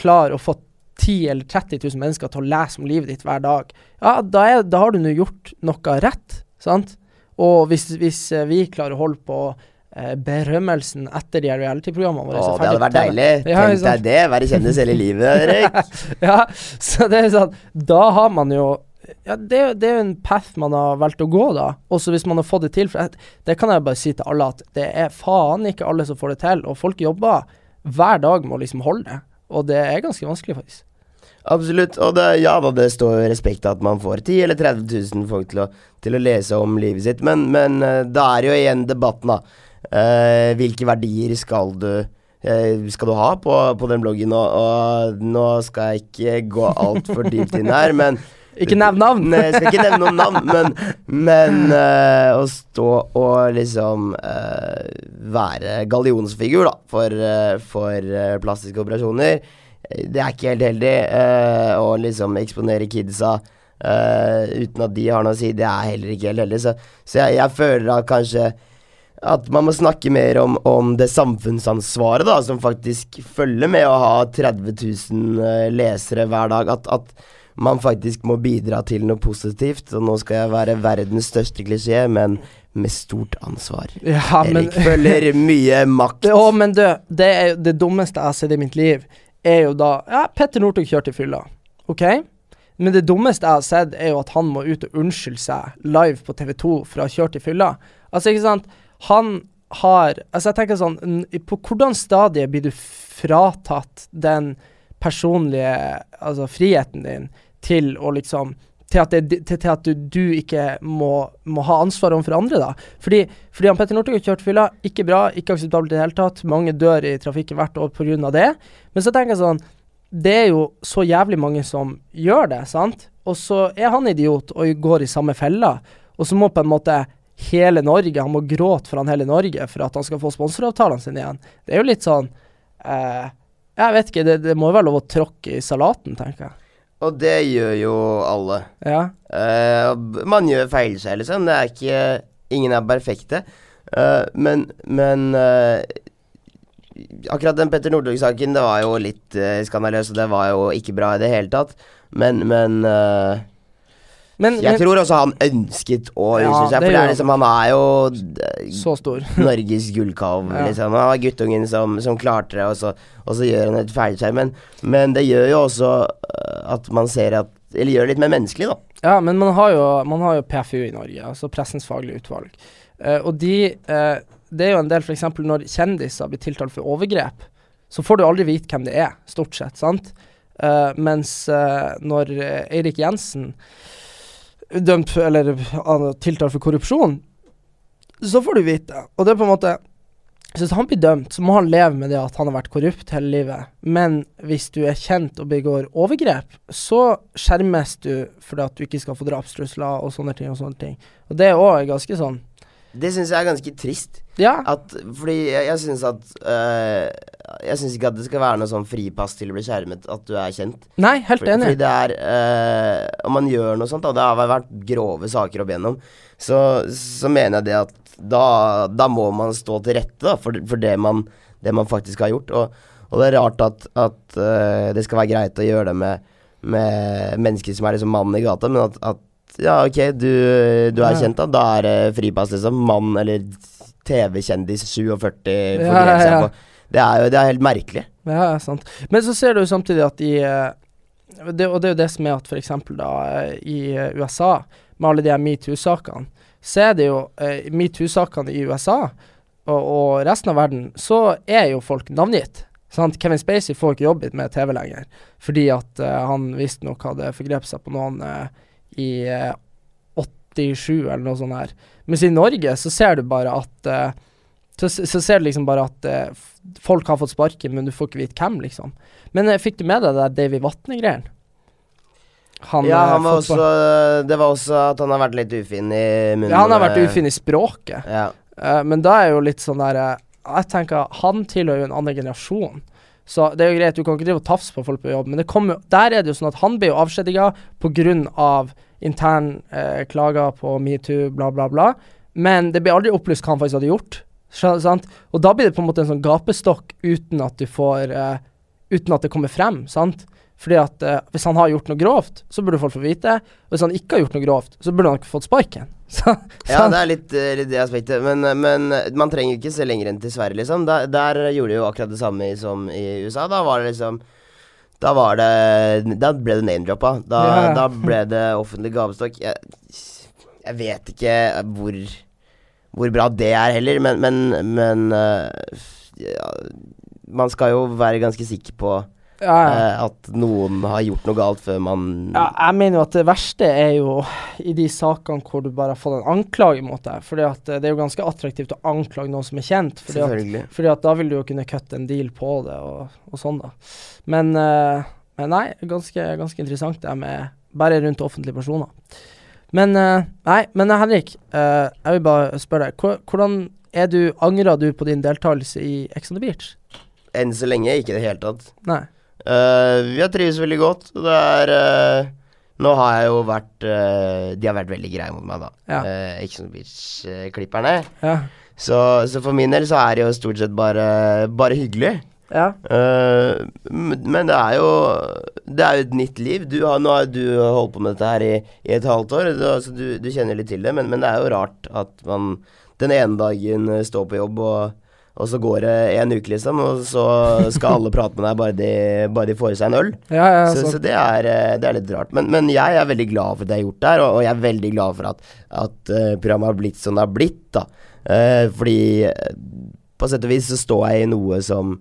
klarer å få 10 eller 30 000 mennesker til å lese om livet ditt hver dag, ja, da, er, da har du nå gjort noe rett, sant? Og hvis, hvis eh, vi klarer å holde på berømmelsen etter de reality-programmene våre Å, det hadde vært deilig. Ja, Tenk deg det. Være kjendis hele livet, Erik. ja, så det er sånn Da har man jo ja, det, det er jo en path man har valgt å gå, da. Også hvis man har fått det til. For det kan jeg bare si til alle, at det er faen ikke alle som får det til. Og folk jobber hver dag med å liksom holde det. Og det er ganske vanskelig, faktisk. Absolutt. Og det, ja da, det står respekt av at man får 10 eller 30 000 folk til å, til å lese om livet sitt, men, men eh, da er jo igjen debatten, da. Eh, hvilke verdier skal du eh, skal du ha på, på den bloggen? Og, og nå skal jeg ikke gå altfor dypt inn her, men Ikke nevn navn! Jeg skal ikke nevne noen navn, men, men uh, å stå og liksom uh, være gallionsfigur da, for, uh, for plastiske operasjoner, det er ikke helt heldig. å liksom eksponere kidsa uten at de har noe å si, det er heller ikke helt heldig. Så, så jeg, jeg føler at kanskje at man må snakke mer om, om det samfunnsansvaret da, som faktisk følger med å ha 30 000 eh, lesere hver dag. At, at man faktisk må bidra til noe positivt. Og nå skal jeg være verdens største klisjé, men med stort ansvar. Ja, men Erik følger mye makt. Å, men du, det er jo det dummeste jeg har sett i mitt liv, er jo da Ja, Petter Northug kjørte i fylla, OK? Men det dummeste jeg har sett, er jo at han må ut og unnskylde seg live på TV2 for å ha kjørt i fylla. Altså, ikke sant. Han har Altså, jeg tenker sånn På hvordan stadie blir du fratatt den personlige altså friheten din til å liksom til at, det, til, til at du, du ikke må, må ha ansvar overfor andre, da. Fordi, fordi han Petter Northug kjørt fylla, ikke bra, ikke akseptabelt i det hele tatt. Mange dør i trafikken hvert år pga. det. Men så tenker jeg sånn Det er jo så jævlig mange som gjør det, sant? Og så er han idiot og går i samme fella. Og så må på en måte hele Norge Han må gråte foran hele Norge for at han skal få sponsoravtalene sine igjen. Det er jo litt sånn eh, Jeg vet ikke, det, det må jo være lov å tråkke i salaten, tenker jeg. Og det gjør jo alle. Ja. Eh, man gjør feil seg, liksom. Det er ikke Ingen er perfekte. Eh, men men eh, Akkurat den Petter Northug-saken, det var jo litt uh, skandaløs, og det var jo ikke bra i det hele tatt. Men, men eh, Men, Jeg men tror også han ønsket å Ja, unnskylde seg, for det er liksom, han er jo eh, så stor. Norges gullkalv, Ja. liksom. Han var guttungen som, som klarte det, og så, og så gjør han et feilskjær. Men, men det gjør jo også eh, at man ser at Eller gjør det litt mer menneskelig, da. Ja, men man har jo, man har jo PFU i Norge, altså Pressens faglige utvalg. Uh, og de uh, Det er jo en del f.eks. når kjendiser blir tiltalt for overgrep, så får du aldri vite hvem det er, stort sett, sant? Uh, mens når Eirik Jensen dømt eller er tiltalt for korrupsjon, så får du vite. Og det er på en måte hvis han blir dømt, så må han leve med det at han har vært korrupt hele livet. Men hvis du er kjent og begår overgrep, så skjermes du fordi at du ikke skal få drapstrusler og sånne ting og sånne ting. Og det er òg ganske sånn Det syns jeg er ganske trist. Ja. At, fordi jeg, jeg syns at øh, Jeg syns ikke at det skal være noe sånn fripass til å bli skjermet at du er kjent. Nei, helt fordi, enig. fordi det er øh, Om man gjør noe sånt, da, det har vært grove saker opp igjennom, så, så mener jeg det at da, da må man stå til rette da, for, for det, man, det man faktisk har gjort. Og, og det er rart at, at øh, det skal være greit å gjøre det med, med mennesker som er liksom mannen i gata, men at, at ja, ok, du, du er kjent, da. Da er det fripass, liksom. Mann eller TV-kjendis 47 fordelt Ja, seg på. Det er jo det er helt merkelig. Ja, sant. Men så ser du jo samtidig at i eh, det, Og det er jo det som er at f.eks. da eh, i eh, USA, med alle de her metoo-sakene, så er det jo eh, metoo-sakene i USA og, og resten av verden, så er jo folk navngitt. Sant? Kevin Spacey får ikke jobbet med TV lenger, fordi at eh, han visstnok hadde forgrepet seg på noen eh, i eh, 87 eller noe sånt her. Mens i Norge så ser du bare at eh, så, så ser du liksom bare at eh, folk har fått sparken, men du får ikke vite hvem, liksom. Men eh, fikk du med deg det der Davy Vatne-greien? Han, ja, eh, han var også Det var også at han har vært litt ufin i munnen. Ja, han har vært eh, ufin i språket. Ja. Uh, men da er jo litt sånn der eh, Jeg tenker Han tilhører jo en annen generasjon. Så det er jo greit, du kan ikke drive og tafse på folk på jobb, men jo- der er det jo sånn at han blir jo avskjediga pga. intern eh, klager på metoo, bla, bla, bla. men det blir aldri opplyst hva han faktisk hadde gjort. Sant? Og da blir det på en måte en sånn gapestokk uten at du får eh, Uten at det kommer frem, sant? Fordi at eh, hvis han har gjort noe grovt, så burde folk få vite. Hvis han ikke har gjort noe grovt, så burde han ikke fått sparken. Så, Ja, det er litt, eh, litt det aspektet. Men, eh, men eh, man trenger ikke se lenger enn til Sverige, liksom. Der, der gjorde de jo akkurat det samme som i USA. Da var det liksom Da var det Da ble det name-droppa. Da, Ja. da ble det offentlig gavestokk. Jeg, jeg vet ikke hvor Hvor bra det er heller, men, men, men ja, Man skal jo være ganske sikker på ja, ja. eh, at noen har gjort noe galt før man Ja, jeg mener jo at det verste er jo i de sakene hvor du bare har fått en anklage mot deg. At eh, det er jo ganske attraktivt å anklage noen som er kjent. Fordi at, fordi at da vil du jo kunne kutte en deal på det og, og sånn, da. Men, eh, men nei, ganske, ganske interessant det med bare rundt offentlige personer. Men eh, nei, men Henrik, eh, jeg vil bare spørre deg. Hvordan er du Angrer du på din deltakelse i Ex on the Beach? Enn så lenge ikke i det hele tatt. Nei. Vi har trives veldig godt. Det er uh, Nå har jeg jo vært uh, De har vært veldig greie mot meg, da. Ja. Uh, Ex on the Beach-klipperne. Ja. så, så for min del så er det jo stort sett bare, bare hyggelig. Ja. Uh, men det er jo Det er jo et nytt liv. Du har, nå har du holdt på med dette her i, i et halvt år, så altså, du, du kjenner litt til det. Men, men det er jo rart at man den ene dagen står på jobb, og, og så går det en uke, liksom, og så skal alle prate med deg bare de, bare de får i seg en øl. Ja, ja, så, så- så det, er, eh, det er litt rart. Men, men jeg er veldig glad for det jeg har gjort der, og, og jeg er veldig glad for at, at eh, programmet har blitt som det har blitt. da Eh, fordi eh, på sett og vis så står jeg i noe som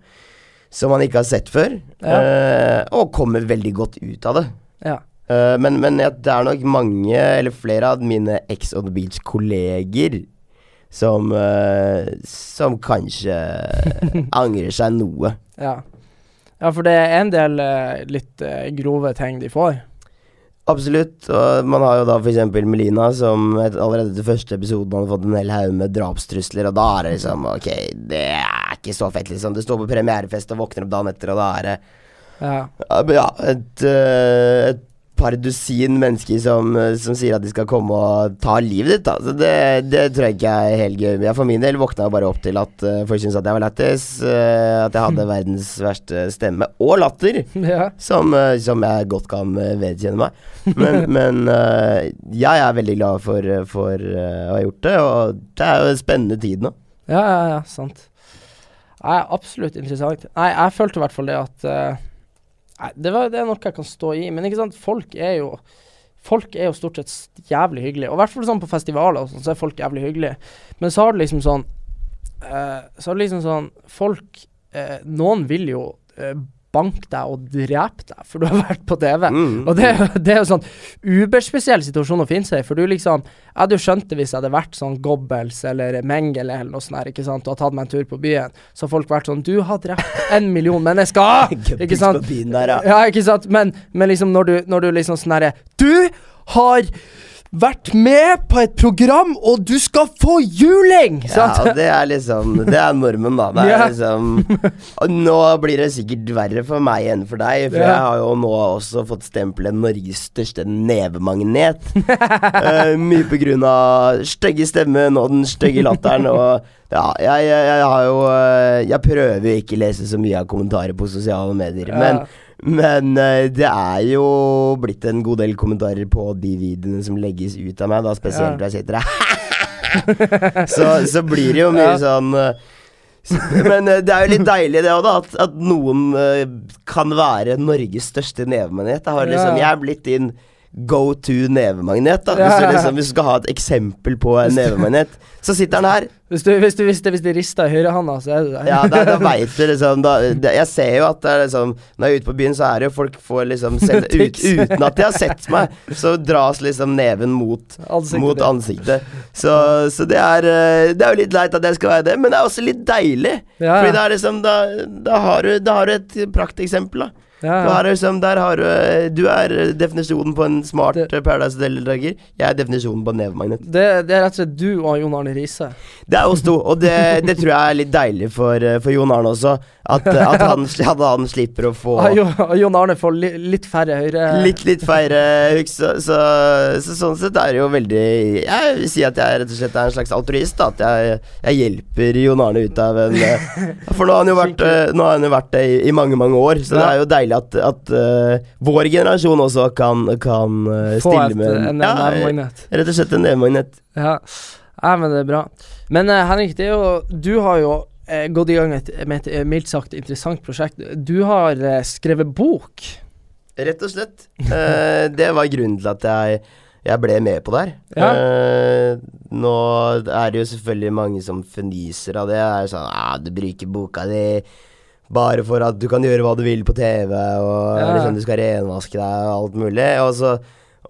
som man ikke har sett før, Ja. eh, og kommer veldig godt ut av det. Ja. Eh, men men det er nok mange, eller flere av mine Ex on the Beach-kolleger som uh, Som kanskje angrer seg noe. Ja. ja, for det er en del uh, litt uh, grove ting de får. Absolutt. Og man har jo da f.eks. Melina, som allerede til første episoden hadde fått en hel haug med drapstrusler, og da er det liksom Ok, det er ikke så fett, liksom. Du står på premierefest og våkner opp dagen etter, og da er det Ja. Ja, et, et par dusin mennesker som, eh, som sier at de skal komme og ta livet ditt. Da. Så det, det tror jeg ikke er helt gøy. Jeg for min del våkna bare opp til at uh, folk syntes at jeg var lættis. Uh, at jeg hadde verdens verste stemme. Og latter. ja. Som, uh, som jeg godt kan vedkjenne meg. Men, men ja, jeg er veldig glad for, for å ha gjort det, og det er jo en spennende tid nå. Ja, ja, ja, sant. Nei, absolutt interessant. Nei, jeg følte i hvert fall det at Nei, det, var, det er noe jeg kan stå i, men ikke sant, folk er jo Folk er jo stort sett jævlig hyggelige, og i hvert fall sånn på festivaler og sånn, så er folk jævlig hyggelige. Men så har det liksom sånn uh, Så har det liksom sånn Folk uh, Noen vil jo eh, banke deg og drepe deg, for du har vært på TV. Mm. Og det, jo- det er jo sånn uberspesiell situasjon å finne seg i, for du liksom Jeg hadde jo skjønt det hvis jeg hadde vært sånn Gobbels eller Mengele eller noe sånt ikke sant, og tatt meg en tur på byen, så har folk vært sånn Du har drept en million mennesker! ikke sant? Ja, ikke sant, men, men liksom når du, når du liksom sånn herre Du har vært med på et program, og du skal få juling! Ja, Sant? Ja, det er liksom Det er normen, da. Det er Ja. liksom Nå blir det sikkert verre for meg enn for deg, for jeg har jo nå også fått stempelet Norges største nevemagnet. uh, mye på grunn av stygge stemmen og den stygge latteren og ja, jeg, jeg, jeg har jo eh, Jeg prøver jo ikke lese så mye av kommentarer på sosiale medier, men men uh, det er jo blitt en god del kommentarer på de videoene som legges ut av meg, da spesielt Ja. når jeg sitter her. så, så blir det jo mye Ja. sånn uh, Men eh, det er jo litt deilig det òg, da. At, at noen uh, kan være Norges største nevemagnet. Jeg har liksom, Ja. jeg er blitt din go to nevemagnet. da Hvis du liksom hvis du skal ha et eksempel på en nevemagnet, så sitter den her. Hvis du, hvis du visste hvis du rister høyrehånda, så er du der. Ja, da, da veit du liksom da, det, Jeg ser jo at det er liksom Når jeg er ute på byen, så er det jo folk får liksom selv, ut, Uten at de har sett meg, så dras liksom neven mot Ansiktet mot ansiktet. Så, så det er eh, Det er jo litt leit at jeg skal være det, men det er også litt deilig. Ja, Fordi det er liksom Da, da, har, du, da har du et prakteksempel, da. Ja, ja. liksom, har du eh, Du er definisjonen på en smart Det- eh, Paradise Hotel-deltaker. Jeg er definisjonen på en nevemagnet. Det, det er rett og slett du og Jon Arne Riise. Det er oss to, og det, det tror jeg er litt deilig for, eh, for Jon Arne også. At, at, han, at han slipper å få ja, Jon Arne får li, litt færre høyre litt, litt færre hooks. Så, så, så sånn sett er det jo veldig Jeg vil si at jeg rett og slett er en slags altruist. Da, at jeg, jeg hjelper Jon Arne ut av en For nå har han jo vært, nå har han jo vært det i, i mange, mange år. Så det er jo deilig at, at uh, vår generasjon også kan, kan uh, stille et, med en ja. Rett og slett en nevemagnet. Ja. ja, men det er bra. Men uh, Henrik, det er jo Du har jo eh, gått i gang et, med et eh, mildt sagt interessant prosjekt. Du har eh, skrevet bok. Rett og slett. Eh, det var grunnen til at jeg, jeg ble med på det her. Ja. Eh, nå er det jo selvfølgelig mange som fnyser av det. Er sånn ah, 'Du bruker boka di bare for at du kan gjøre hva du vil på TV', og Ja. liksom, du skal renvaske deg og alt mulig. Og så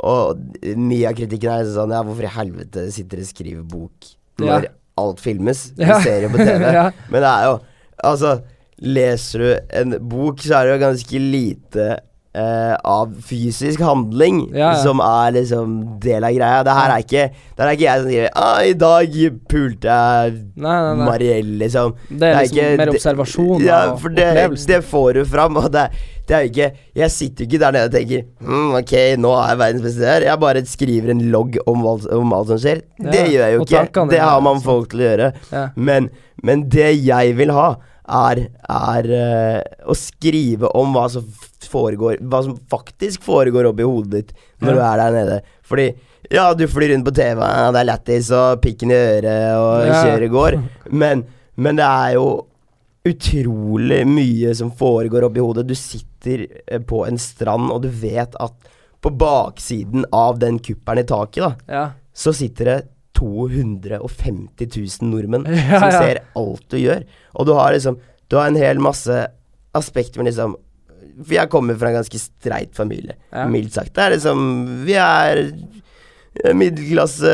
Og mye av kritikken er sånn Ja, hvorfor i helvete sitter du og skriver bok når Ja. alt filmes? Du Ja. ser jo på TV. Men det er jo Altså, leser du en bok, så er det jo ganske lite eh, av fysisk handling Ja, ja. som er liksom del av greia. Det her er ikke Det her er ikke jeg som sier ah, 'I dag pulte jeg Nei, nei, nei. Mariell', liksom. Det er liksom mer det- Ja, for det, det får du fram, og det, det er jo ikke Jeg sitter jo ikke der nede og tenker mm, Ok, nå er jeg verdens beste her. Jeg bare skriver en logg om om alt som skjer. Det gjør jeg jo ikke. tankene Det har man altså. folk til å gjøre. Men, men det jeg vil ha, er, er uh, å skrive om hva som foregår Hva som faktisk foregår oppi hodet ditt når Ja. du er der nede. Fordi ja, du flyr rundt på TV, ja, det er lættis og pikken i øret og Ja. kjøret går, men, men det er jo utrolig mye som foregår oppi hodet. Du sitter eh, på en strand, og du vet at på baksiden av den kuppelen i taket, da, Ja. så sitter det 250 000 nordmenn Ja, som ser alt du gjør. Og du har liksom Du har en hel masse aspekter med liksom For jeg kommer fra en ganske streit familie, Ja. mildt sagt. Det er liksom Vi er middelklasse,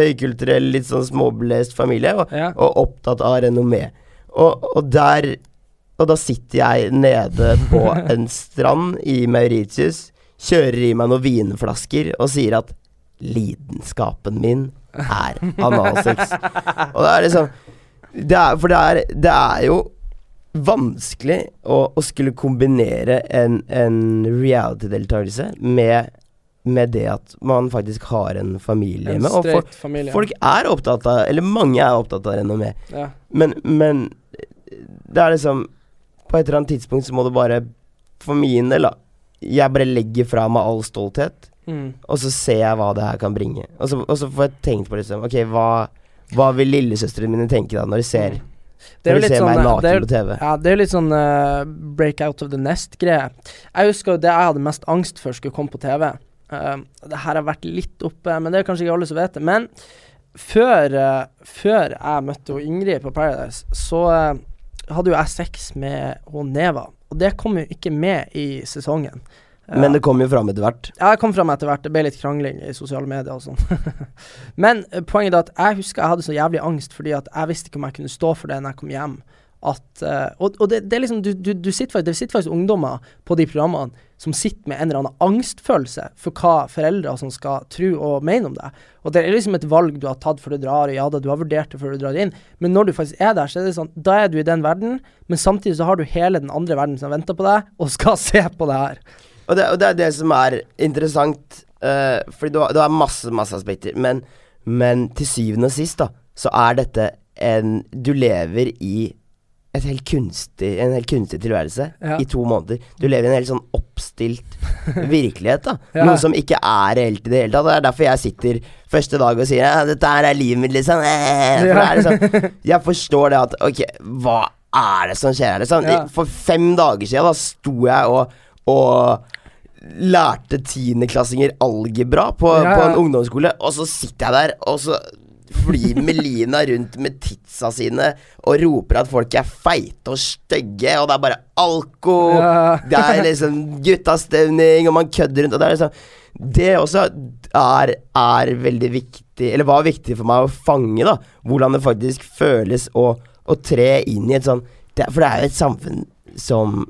høykulturell, litt sånn småbelest familie, og, Ja. og opptatt av renommé. Og, og der Og da sitter jeg nede på en strand i Mauritius, kjører i meg noen vinflasker og sier at lidenskapen min er analsex. og det er liksom det er, For det er, det er jo vanskelig å, å skulle kombinere en, en reality-deltakelse med, med det at man faktisk har en familie En med. Og for, familie. folk er opptatt av Eller mange er opptatt av renommé. ja. Men, men det er liksom På et eller annet tidspunkt så må du bare For min del, da. Jeg bare legger fra meg all stolthet, Mm. og så ser jeg hva det her kan bringe. Og så, og så får jeg tenkt på liksom Ok, hva, hva vil lillesøstrene mine tenke da, når de ser Det er jo litt sånn eh, det er. Ja, det er litt sånn uh, break out of the nest-greie. Jeg husker jo det jeg hadde mest angst for skulle komme på TV. Uh, det her har vært litt oppe, men det er kanskje ikke alle som vet det. Men før, uh, før jeg møtte Ingrid på Paradise, så eh, hadde jo jeg sex med Neva. Og det kom jo ikke med i sesongen. Men det kom jo fram etter hvert. ja, jeg kom fram etter hvert. Det ble litt krangling i sosiale medier og sånn. Men eh, poenget er at jeg husker jeg hadde så jævlig angst fordi at jeg visste ikke om jeg kunne stå for det når jeg kom hjem. At, eh, og og det, det er liksom du, du, du sitter faktisk, Det sitter faktisk ungdommer på de programmene som sitter med en eller annen angstfølelse for hva foreldre som skal tro og mene om deg. Og det er liksom et valg du har tatt før du drar, og ja da, du har vurdert det før du drar inn, men når du faktisk er der, så er det sånn Da er du i den verden, men samtidig så har du hele den andre verden som venter på deg, og skal se på det her. Og det, og det er det som er interessant, uh, fordi du har, du har masse, masse aspekter, men, men til syvende og sist, da, så er dette en Du lever i et helt kunstig, en helt kunstig tilværelse Ja. i to måneder. Du lever i en helt sånn oppstilt virkelighet, da. Ja. Noe som ikke er reelt i det hele tatt. Det er derfor jeg sitter første dag og sier ja, 'Dette her er livet mitt', liksom. Er liksom Jeg forstår det at Ok, hva er det som skjer her, liksom? Ja. For fem dager siden da sto jeg og, og lærte tiendeklassinger algebra på, Ja, på en ungdomsskole, og så sitter jeg der, og så flyr Melina rundt med tidsa sine og roper at folk er feite og stygge, og det er bare alko. Ja. Det er liksom guttastemning, og man kødder rundt, og det er liksom Det også er, er veldig viktig, eller var viktig for meg å fange, da. Hvordan det faktisk føles å, å tre inn i et sånn det, For det er jo et samfunn som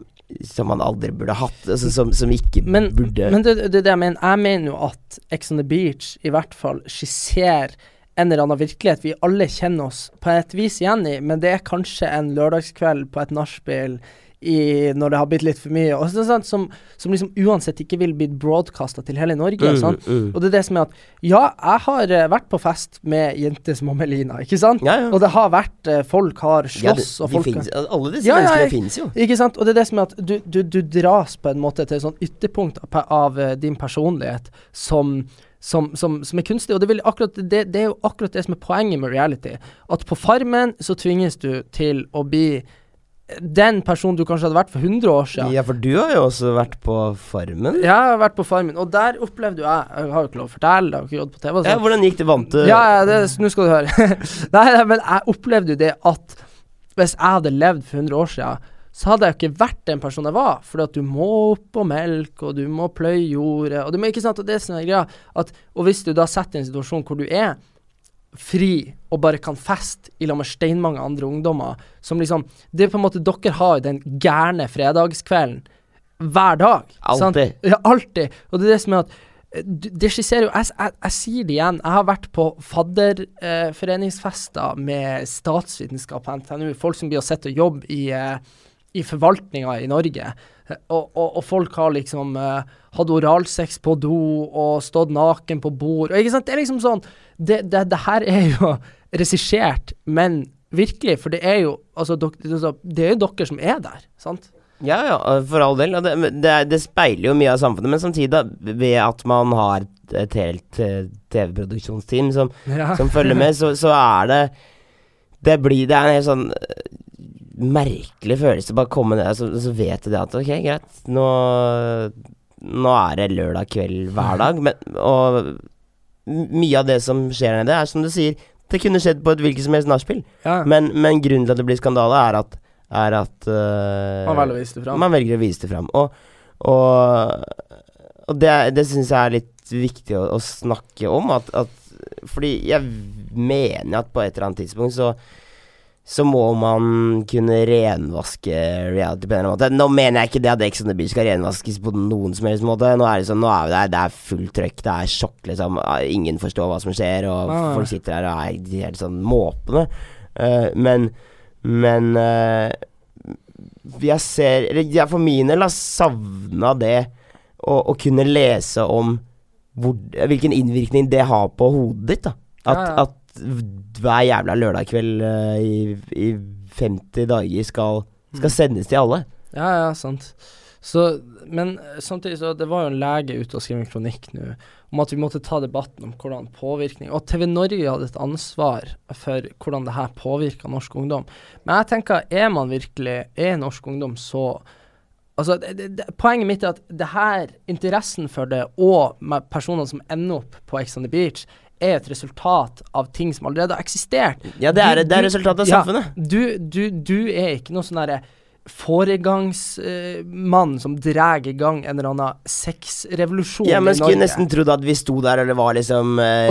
som man aldri burde hatt. Altså, som, som ikke Men, burde men det, det det jeg mener. Jeg mener jo at Ex on the Beach i hvert fall skisserer en eller annen virkelighet vi alle kjenner oss på et vis igjen i, men det er kanskje en lørdagskveld på et nachspiel i, når det har blitt litt for mye, og så, sånn, som, som liksom uansett ikke vil bli broadcasta til hele Norge. Uh, mm. Og det er det som er at Ja, jeg har eh, vært på fest med jenter som har Melina, ikke sant? Ja, ja. Og det har vært eh, Folk har Ja, det, slåss, og folk finnes, har alle disse Ja, ja, menneskene jeg- finnes jo. ikke sant? Og det er det som er at du, du, du dras på en måte til et sånn ytterpunkt av, av eh, din personlighet som, som, som, som er kunstig. Og det, vil akkurat, det, det er jo akkurat det som er poenget med reality. At på Farmen så tvinges du til å bli den personen du kanskje hadde vært for 100 år siden. Ja, for du har jo også vært på Farmen. Ja, Jeg har vært på Farmen, og der opplevde jo jeg Jeg har jo ikke lov å fortelle, jeg har ikke gått på TV. Så. Ja, sånn. hvordan gikk det? Vant du? Ja, ja, det- nå skal du høre. nei, nei, men jeg opplevde jo det at hvis jeg hadde levd for 100 år siden, så hadde jeg ikke vært den personen jeg var. Fordi at du må opp og melk, og du må pløye jordet, og du må ikke sant, og det er sånn greia at Og hvis du da setter i en situasjon hvor du er fri og bare kan feste i lag med steinmange andre ungdommer, som liksom Det er på en måte Dere har den gærne fredagskvelden hver dag. Alltid. Ja, alltid. Og det er det som er at eh, det skisserer jo jeg, jeg, jeg sier det igjen, jeg har vært på fadderforeningsfester med statsvitenskap på NTNU. Folk som blir å sitte og jobbe i, eh, i forvaltninga i Norge. Eh, Og, og, og folk har liksom eh, hatt oralsex på do og stått naken på bord. Og ikke sant? Det er liksom sånn Det, det, det her er jo regissert, men virkelig. For det er jo altså, altså, Det er jo dere som er der, sant? Ja, ja, for all del. Det, det, det speiler jo mye av samfunnet, men samtidig, da, ved at man har et, helt eh, TV-produksjonsteam som, Ja. som følger med, så, så er det Det blir Det er en helt sånn eh, merkelig følelse. Bare komme ned, så, så vet du det at ok, greit, nå Nå er det lørdag kveld hver dag, men Og mye av det som skjer nede, er som du sier, det kunne skjedd på et hvilket som helst nachspiel. Ja. Men, men grunnen til at det blir skandale, er at, er at uh, Man velger å vise det frem Man velger å vise det fram. Og, og, og det, det syns jeg er litt viktig å, å snakke om. At, at, fordi jeg mener at på et eller annet tidspunkt så så må man kunne renvaske reality på en eller annen måte. Nå mener jeg ikke det at Ex on the Beach skal renvaskes på noen som helst måte. Nå er det sånn, nå er vi der, det er fullt trøkk, det er sjokk, liksom. Ingen forstår hva som skjer, og nei. folk sitter der og er helt sånn måpende. Uh, men men uh, jeg ser Eller jeg for min del har savna det å, å kunne lese om hvor, hvilken innvirkning det har på hodet ditt. da At, Ja, ja. at hver jævla lørdagskveld uh, i, i 50 dager skal, Mm. skal sendes til alle. Ja, ja, sant. Så, men eh, samtidig så Det var jo en lege ute og skrev en kronikk nå om at vi måtte ta debatten om hvordan påvirkning Og TV Norge hadde et ansvar for hvordan det her påvirka norsk ungdom. Men jeg tenker, er man virkelig Er norsk ungdom så Altså, det, det, det, Poenget mitt er at det her, interessen for det, og med personene som ender opp på Ex on the Beach, er et resultat av ting som allerede har eksistert. Ja, det er, Du- det er resultatet av ja. Du, du, du er ikke noe sånn derre foregangsmann som drar i gang en eller annen sexrevolusjon Ja, men i skulle nesten trodd at vi sto der, det var liksom eh.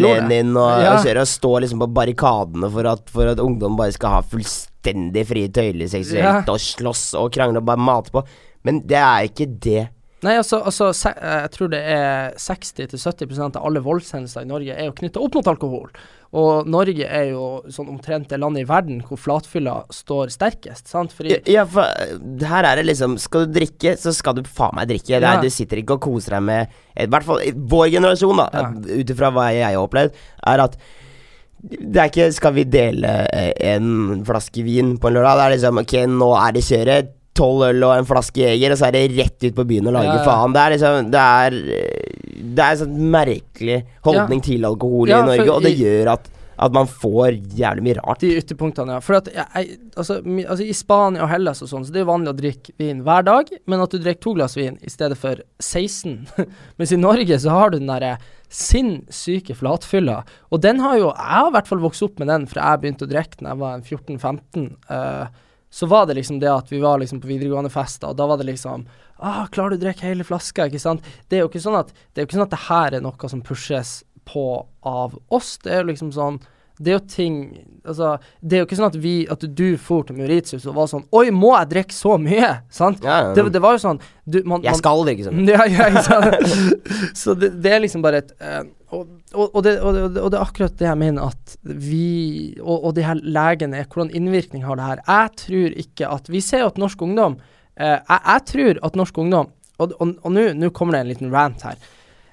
Lenin og, Ja. og og stå liksom på barrikadene for at, for at ungdom bare skal ha fullstendig frie tøyler seksuelt Ja. og slåss og krangle og bare mate på. Men det er ikke det. Nei, altså, altså eh, jeg tror det er 60-70% av alle voldshendelser i Norge er jo knytta opp mot alkohol. Og Norge er jo sånn omtrent det landet i verden hvor flatfylla står sterkest, sant? Fordi Ja, for eh, her er det liksom Skal du drikke, så skal du faen meg drikke. Ja. Nei, Du sitter ikke og koser deg med I hvert fall vår generasjon, da, Ja. ut ifra hva jeg har opplevd, er at det er ikke Skal vi dele eh, en flaske vin på en lørdag? Det er liksom Ok, nå er det kjøret. Tolv øl og en flaske Jeger, og så er det rett ut på byen og lage Ja, ja. faen. Det er liksom Det er Det er en sånn merkelig holdning til alkohol i Norge, og det i- gjør at at man får jævlig mye rart. De ytterpunktene, ja. For at jeg, altså, mi, altså I Spania og Hellas og sånn, så det er vanlig å drikke vin hver dag, men at du drikker to glass vin i stedet for 16. Mens i Norge så har du den derre sinnssyke flatfylla, og den har jo Jeg har i hvert fall vokst opp med den fra jeg begynte å drikke da jeg var 14-15. eh, så var det liksom det at vi var liksom på videregående fester, og da var det liksom ah, 'Klarer du å drikke hele flaska?' Ikke sant? Det er jo ikke sånn at Det er jo ikke sånn at det her er noe som pushes på av oss. Det er jo liksom sånn det er jo ting Altså, det er jo ikke sånn at vi At du for til Mauritius og var sånn Oi, må jeg drikke så mye? Sant? Ja, ja. Det, det var jo sånn du, man, Jeg man- skal drikke sånn. Ja, ja, ikke sant? Så det, det er liksom bare et eh, og, og, og, det, og, det, er akkurat det jeg mener at vi Og, de her legene, hvordan innvirkning har det her? Jeg tror ikke at Vi ser jo at norsk ungdom eh, jeg, jeg tror at norsk ungdom Og, nå kommer det en liten rant her.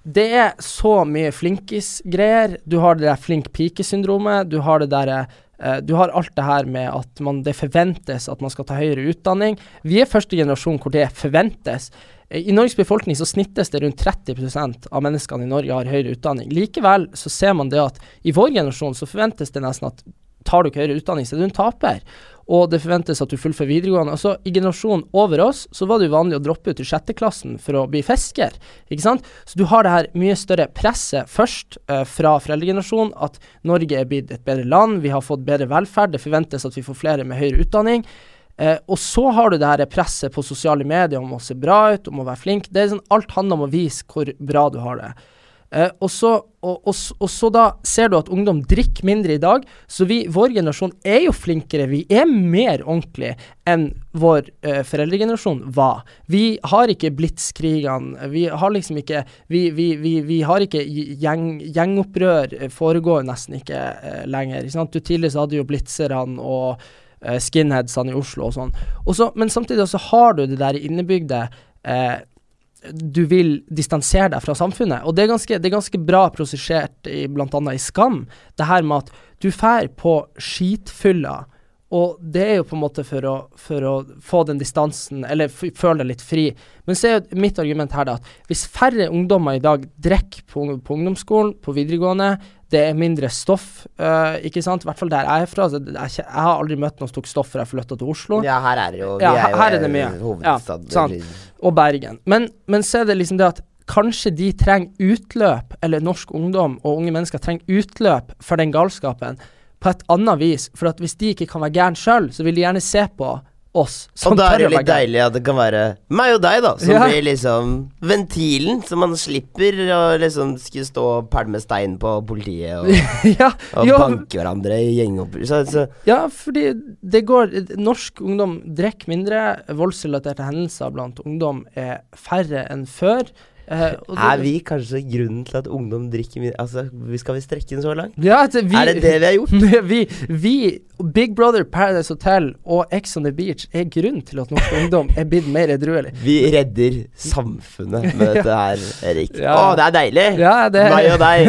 Det er så mye flinkis-greier. Du har det der flink pike-syndromet. Du har det derre eh, du har alt det her med at man, det forventes at man skal ta høyere utdanning. Vi er første generasjon hvor det forventes. I Norges befolkning så snittes det rundt 30% av menneskene i Norge har høyere utdanning. Likevel så ser man det at i vår generasjon så forventes det nesten at tar du ikke høyere utdanning, så er du en taper. Og det forventes at du fullfører videregående. Altså, I generasjonen over oss så var det jo vanlig å droppe ut i sjette klassen for å bli fisker. Ikke sant? Så du har det her mye større presset først eh, fra foreldregenerasjonen, at Norge er blitt et bedre land, vi har fått bedre velferd, det forventes at vi får flere med høyere utdanning. Eh, og så har du det her presset på sosiale medier om å se bra ut, om å være flink. Det er sånn, Alt handler om å vise hvor bra du har det. Eh, og, så, og, og, og så da ser du at ungdom drikker mindre i dag. Så vi, vår generasjon er jo flinkere. Vi er mer ordentlige enn vår uh, foreldregenerasjon var. Vi har ikke blitzkrigene. Vi har liksom ikke Vi, vi, vi, har ikke gjeng, gjengopprør. eh, Foregår nesten ikke uh, lenger. Ikke sant? Du Tidligere hadde jo blitzerne og skinheadsene i Oslo og sånn. Men samtidig så har du det der innebygde eh, du vil distansere deg fra samfunnet. Og det er ganske, det er ganske bra prosessert i bl.a. i Skam, det her med at du fær på skitfylla, og det er jo på en måte for å, for å få den distansen, eller føle deg litt fri. Men så er jo mitt argument her da at hvis færre ungdommer i dag drikker på, på ungdomsskolen, på videregående, det er mindre stoff, uh, ikke sant, i hvert fall der jeg er fra. Altså, jeg, jeg har aldri møtt noen som tok stoff før jeg flytta til Oslo. Ja, her er det jo Ja, Vi er jo her er det mye. hovedstad. Ja, sant. Og Bergen. Men, men så er det liksom det at kanskje de trenger utløp, eller norsk ungdom og unge mennesker trenger utløp for den galskapen på et annet vis. For at hvis de ikke kan være gærne sjøl, så vil de gjerne se på oss Og da er det litt deilig at det kan være meg og deg, da, som Ja. blir liksom ventilen, så man slipper å liksom skulle stå og pælme stein på politiet og, ja, og ja. banke hverandre i gjengopprør. Ja, fordi det går Norsk ungdom drikker mindre. Voldsrelaterte hendelser blant ungdom er færre enn før. Det- er vi kanskje grunnen til at ungdom drikker mye Altså, skal vi strekke den så langt? ja, det, vi, Er det det vi har gjort? vi, vi, Big Brother, Paradise Hotel og Ex on the Beach er grunnen til at norsk ungdom er blitt mer edruelig. Vi redder samfunnet med dette her, Erik. Ja. Å, det er deilig! Ja, det Meg og deg.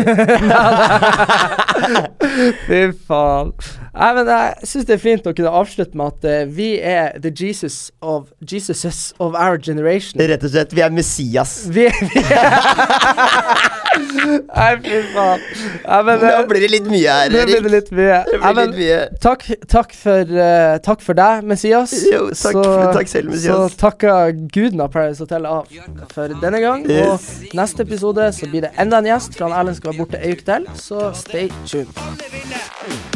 Fy faen. Nei, men jeg syns det er fint å kunne avslutte med at uh, vi er the Jesus of Jesuses of our generation. Rett og slett, vi er Messias. Vi, vi Nei, fy faen. Nå eh, blir det litt mye her, nå blir Erik. det litt mye. Det blir litt mye. takk, takk, for, uh, takk for deg, Messias. Jo, takk for- takk selv, Messias. Så takker guden av Paradise Hotel av for denne gang. Yes. Og neste episode så blir det enda en gjest, for han Erlend skal være borte ei uke til. Så stay tuned.